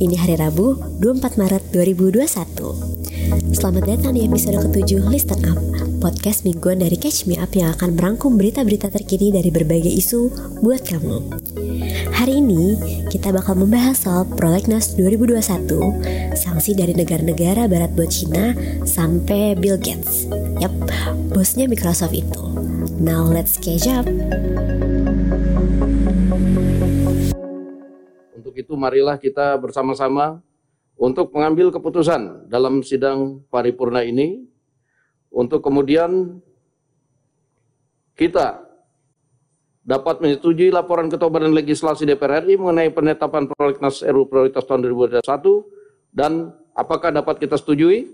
Ini hari Rabu, 24 Maret 2021. Selamat datang di episode ke-7 Listen Up, podcast mingguan dari Catch Me Up yang akan merangkum berita-berita terkini dari berbagai isu buat kamu. Hari ini, kita bakal membahas soal Prolegnas 2021, sanksi dari negara-negara barat buat Cina, sampai Bill Gates. Yap, bosnya Microsoft itu. Now let's catch up. Untuk itu marilah kita bersama-sama untuk mengambil keputusan dalam sidang paripurna ini untuk kemudian kita dapat menyetujui laporan Ketua Badan Legislasi DPR RI mengenai penetapan prolegnas RU prioritas tahun 2021 dan apakah dapat kita setujui?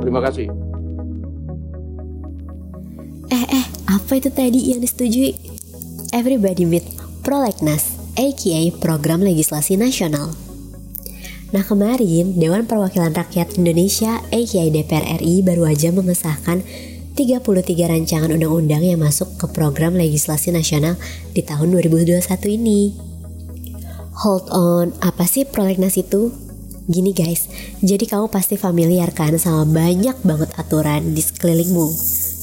Terima kasih. Eh eh, apa itu tadi yang disetujui? Everybody meet Prolegnas, aka Program Legislasi Nasional. Nah kemarin, Dewan Perwakilan Rakyat Indonesia, aka DPR RI baru aja mengesahkan 33 rancangan undang-undang yang masuk ke program legislasi nasional di tahun 2021 ini. Hold on, apa sih prolegnas itu? Gini guys, jadi kamu pasti familiar kan sama banyak banget aturan di sekelilingmu.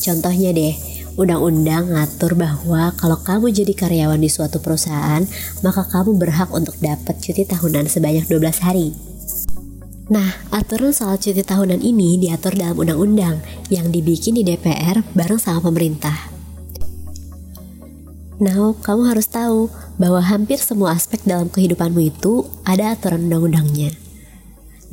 Contohnya deh, undang-undang ngatur bahwa kalau kamu jadi karyawan di suatu perusahaan, maka kamu berhak untuk dapat cuti tahunan sebanyak 12 hari. Nah, aturan soal cuti tahunan ini diatur dalam undang-undang yang dibikin di DPR bareng sama pemerintah. Now, kamu harus tahu bahwa hampir semua aspek dalam kehidupanmu itu ada aturan undang-undangnya.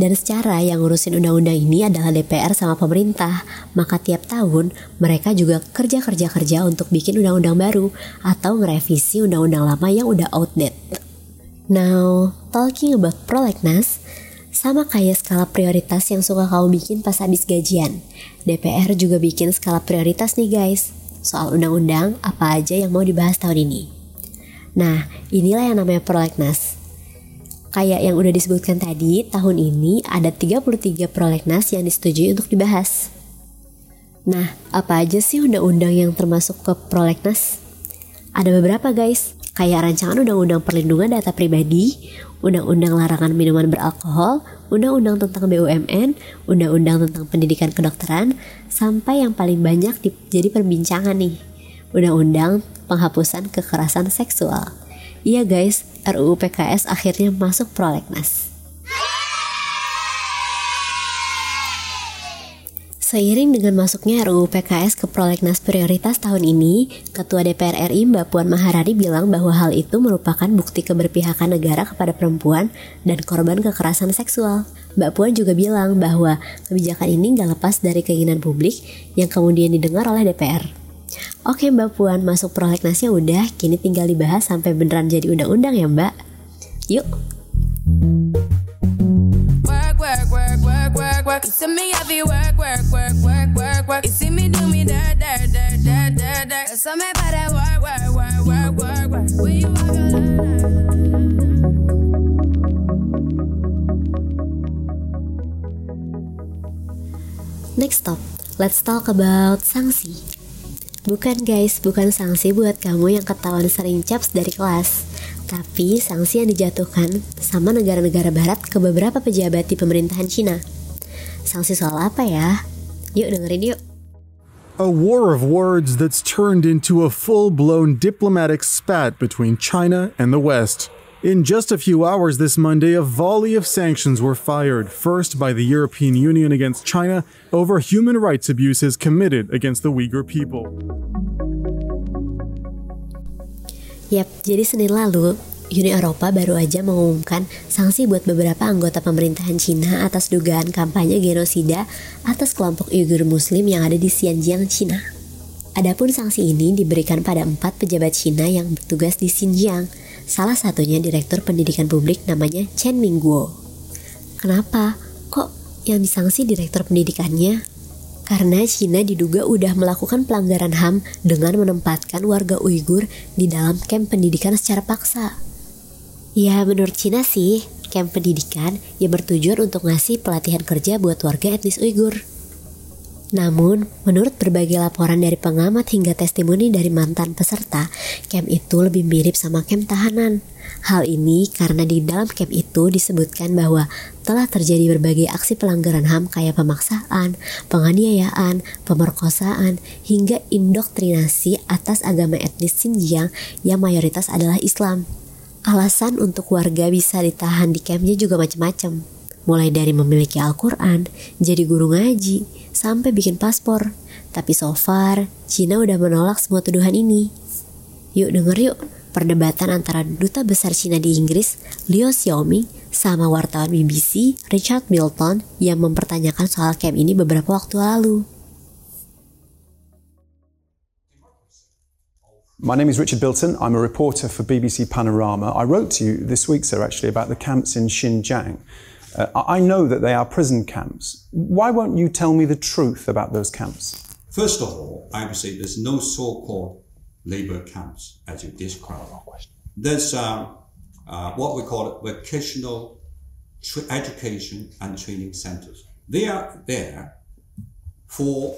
Dan secara yang ngurusin undang-undang ini adalah DPR sama pemerintah, maka tiap tahun mereka juga kerja-kerja-kerja untuk bikin undang-undang baru atau ngerevisi undang-undang lama yang udah outdated. Now, talking about prolegnas, sama kayak skala prioritas yang suka kamu bikin pas habis gajian. DPR juga bikin skala prioritas nih guys, soal undang-undang apa aja yang mau dibahas tahun ini. Nah, inilah yang namanya prolegnas. Kayak yang udah disebutkan tadi, tahun ini ada 33 prolegnas yang disetujui untuk dibahas. Nah, apa aja sih undang-undang yang termasuk ke prolegnas? Ada beberapa guys, kayak rancangan undang-undang perlindungan data pribadi, undang-undang larangan minuman beralkohol, undang-undang tentang BUMN, undang-undang tentang pendidikan kedokteran, sampai yang paling banyak jadi perbincangan nih, undang-undang penghapusan kekerasan seksual. Iya guys, RUU PKS akhirnya masuk prolegnas. Seiring dengan masuknya RUU PKS ke prolegnas prioritas tahun ini, Ketua DPR RI Mbak Puan Maharani bilang bahwa hal itu merupakan bukti keberpihakan negara kepada perempuan dan korban kekerasan seksual. Mbak Puan juga bilang bahwa kebijakan ini gak lepas dari keinginan publik yang kemudian didengar oleh DPR. Oke Mbak Puan, masuk prolegnasnya udah, kini tinggal dibahas sampai beneran jadi undang-undang ya Mbak. Yuk. Next stop, let's talk about sanksi. Bukan guys, bukan sanksi buat kamu yang ketahuan sering caps dari kelas. Tapi sanksi yang dijatuhkan sama negara-negara barat ke beberapa pejabat di pemerintahan Cina. Sanksi soal apa ya? Yuk dengerin yuk. A war of words that's turned into a full blown diplomatic spat between China and the West. In just a few hours this Monday, a volley of sanctions were fired, first by the European Union against China over human rights abuses committed against the Uyghur people. Yap, jadi Senin lalu, Uni Eropa baru aja mengumumkan sanksi buat beberapa anggota pemerintahan Cina atas dugaan kampanye genosida atas kelompok Uyghur Muslim yang ada di Xinjiang, Cina. Adapun sanksi ini diberikan pada empat pejabat Cina yang bertugas di Xinjiang, Salah satunya Direktur Pendidikan Publik namanya Chen Mingguo. Kenapa? Kok yang disangsi Direktur Pendidikannya? Karena Cina diduga udah melakukan pelanggaran HAM dengan menempatkan warga Uighur di dalam camp pendidikan secara paksa. Ya menurut Cina sih, camp pendidikan yang bertujuan untuk ngasih pelatihan kerja buat warga etnis Uighur. Namun, menurut berbagai laporan dari pengamat hingga testimoni dari mantan peserta, camp itu lebih mirip sama camp tahanan. Hal ini karena di dalam camp itu disebutkan bahwa telah terjadi berbagai aksi pelanggaran HAM kayak pemaksaan, penganiayaan, pemerkosaan, hingga indoktrinasi atas agama etnis Xinjiang yang mayoritas adalah Islam. Alasan untuk warga bisa ditahan di campnya juga macam-macam. Mulai dari memiliki Al-Quran, jadi guru ngaji, sampai bikin paspor. Tapi so far, Cina udah menolak semua tuduhan ini. Yuk denger yuk, perdebatan antara duta besar Cina di Inggris, Liu Xiaoming, sama wartawan BBC, Richard Milton, yang mempertanyakan soal camp ini beberapa waktu lalu. My name is Richard Bilton. I'm a reporter for BBC Panorama. I wrote to you this week, sir, actually, about the camps in Xinjiang. Uh, I know that they are prison camps. Why won't you tell me the truth about those camps? First of all, I would say there's no so-called labor camps as you describe. There's um, uh, what we call vocational education and training centers. They are there for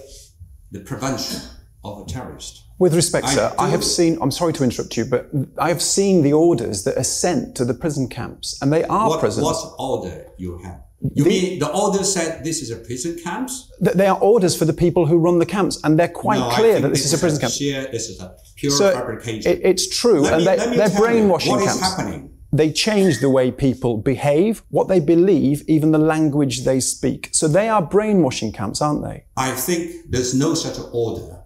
the prevention of a terrorist. With respect, I sir, I have seen, I'm sorry to interrupt you, but I have seen the orders that are sent to the prison camps, and they are what, prisons. What order you have? You the, mean the order said this is a prison camps? They are orders for the people who run the camps, and they're quite no, clear that this, is a prison camp. Sheer, this is a pure so fabrication. It, it's true, let and me, they, are brainwashing what camps. What is happening? They change the way people behave, what they believe, even the language they speak. So they are brainwashing camps, aren't they? I think there's no such order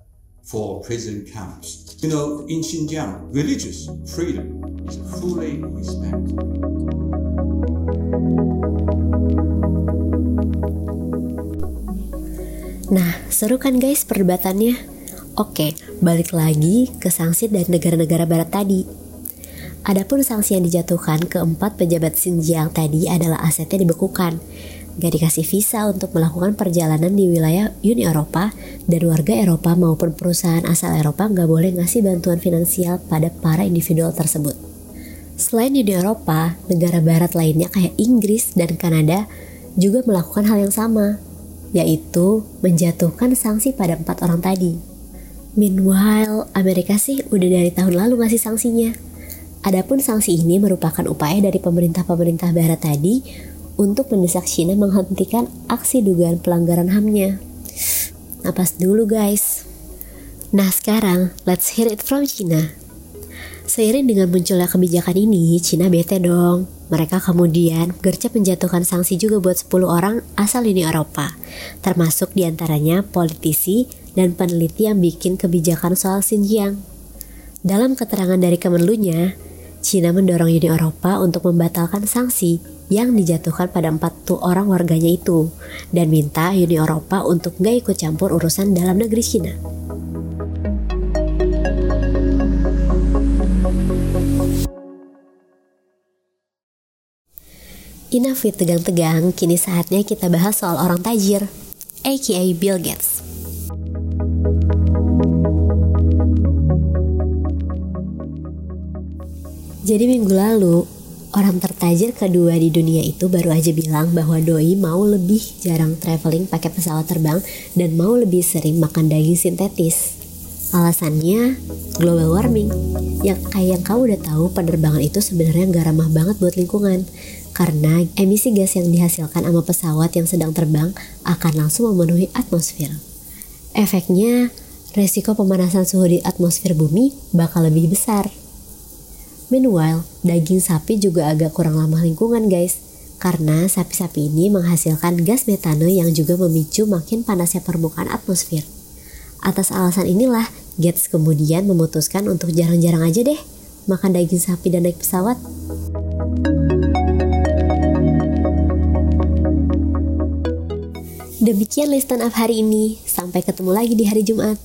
for prison camps. You know, in Xinjiang, religious freedom is fully respected. Nah, seru kan guys perdebatannya? Oke, balik lagi ke sanksi dari negara-negara barat tadi. Adapun sanksi yang dijatuhkan keempat pejabat Xinjiang tadi adalah asetnya dibekukan gak dikasih visa untuk melakukan perjalanan di wilayah Uni Eropa dan warga Eropa maupun perusahaan asal Eropa gak boleh ngasih bantuan finansial pada para individual tersebut. Selain Uni Eropa, negara barat lainnya kayak Inggris dan Kanada juga melakukan hal yang sama, yaitu menjatuhkan sanksi pada empat orang tadi. Meanwhile, Amerika sih udah dari tahun lalu ngasih sanksinya. Adapun sanksi ini merupakan upaya dari pemerintah-pemerintah barat tadi untuk mendesak China menghentikan aksi dugaan pelanggaran HAM-nya. Napas dulu guys. Nah sekarang, let's hear it from China. Seiring dengan munculnya kebijakan ini, China bete dong. Mereka kemudian gercep menjatuhkan sanksi juga buat 10 orang asal Uni Eropa, termasuk di antaranya politisi dan peneliti yang bikin kebijakan soal Xinjiang. Dalam keterangan dari Kemenlunya, China mendorong Uni Eropa untuk membatalkan sanksi yang dijatuhkan pada empat tuh orang warganya itu dan minta Uni Eropa untuk gak ikut campur urusan dalam negeri China. With tegang-tegang, kini saatnya kita bahas soal orang tajir, aka Bill Gates. Jadi minggu lalu, Orang tertajir kedua di dunia itu baru aja bilang bahwa doi mau lebih jarang traveling pakai pesawat terbang dan mau lebih sering makan daging sintetis. Alasannya global warming. Yang kayak yang kau udah tahu penerbangan itu sebenarnya gak ramah banget buat lingkungan karena emisi gas yang dihasilkan sama pesawat yang sedang terbang akan langsung memenuhi atmosfer. Efeknya, resiko pemanasan suhu di atmosfer bumi bakal lebih besar. Meanwhile, daging sapi juga agak kurang ramah lingkungan guys. Karena sapi-sapi ini menghasilkan gas metane yang juga memicu makin panasnya permukaan atmosfer. Atas alasan inilah, Gates kemudian memutuskan untuk jarang-jarang aja deh makan daging sapi dan naik pesawat. Demikian listen up hari ini. Sampai ketemu lagi di hari Jumat.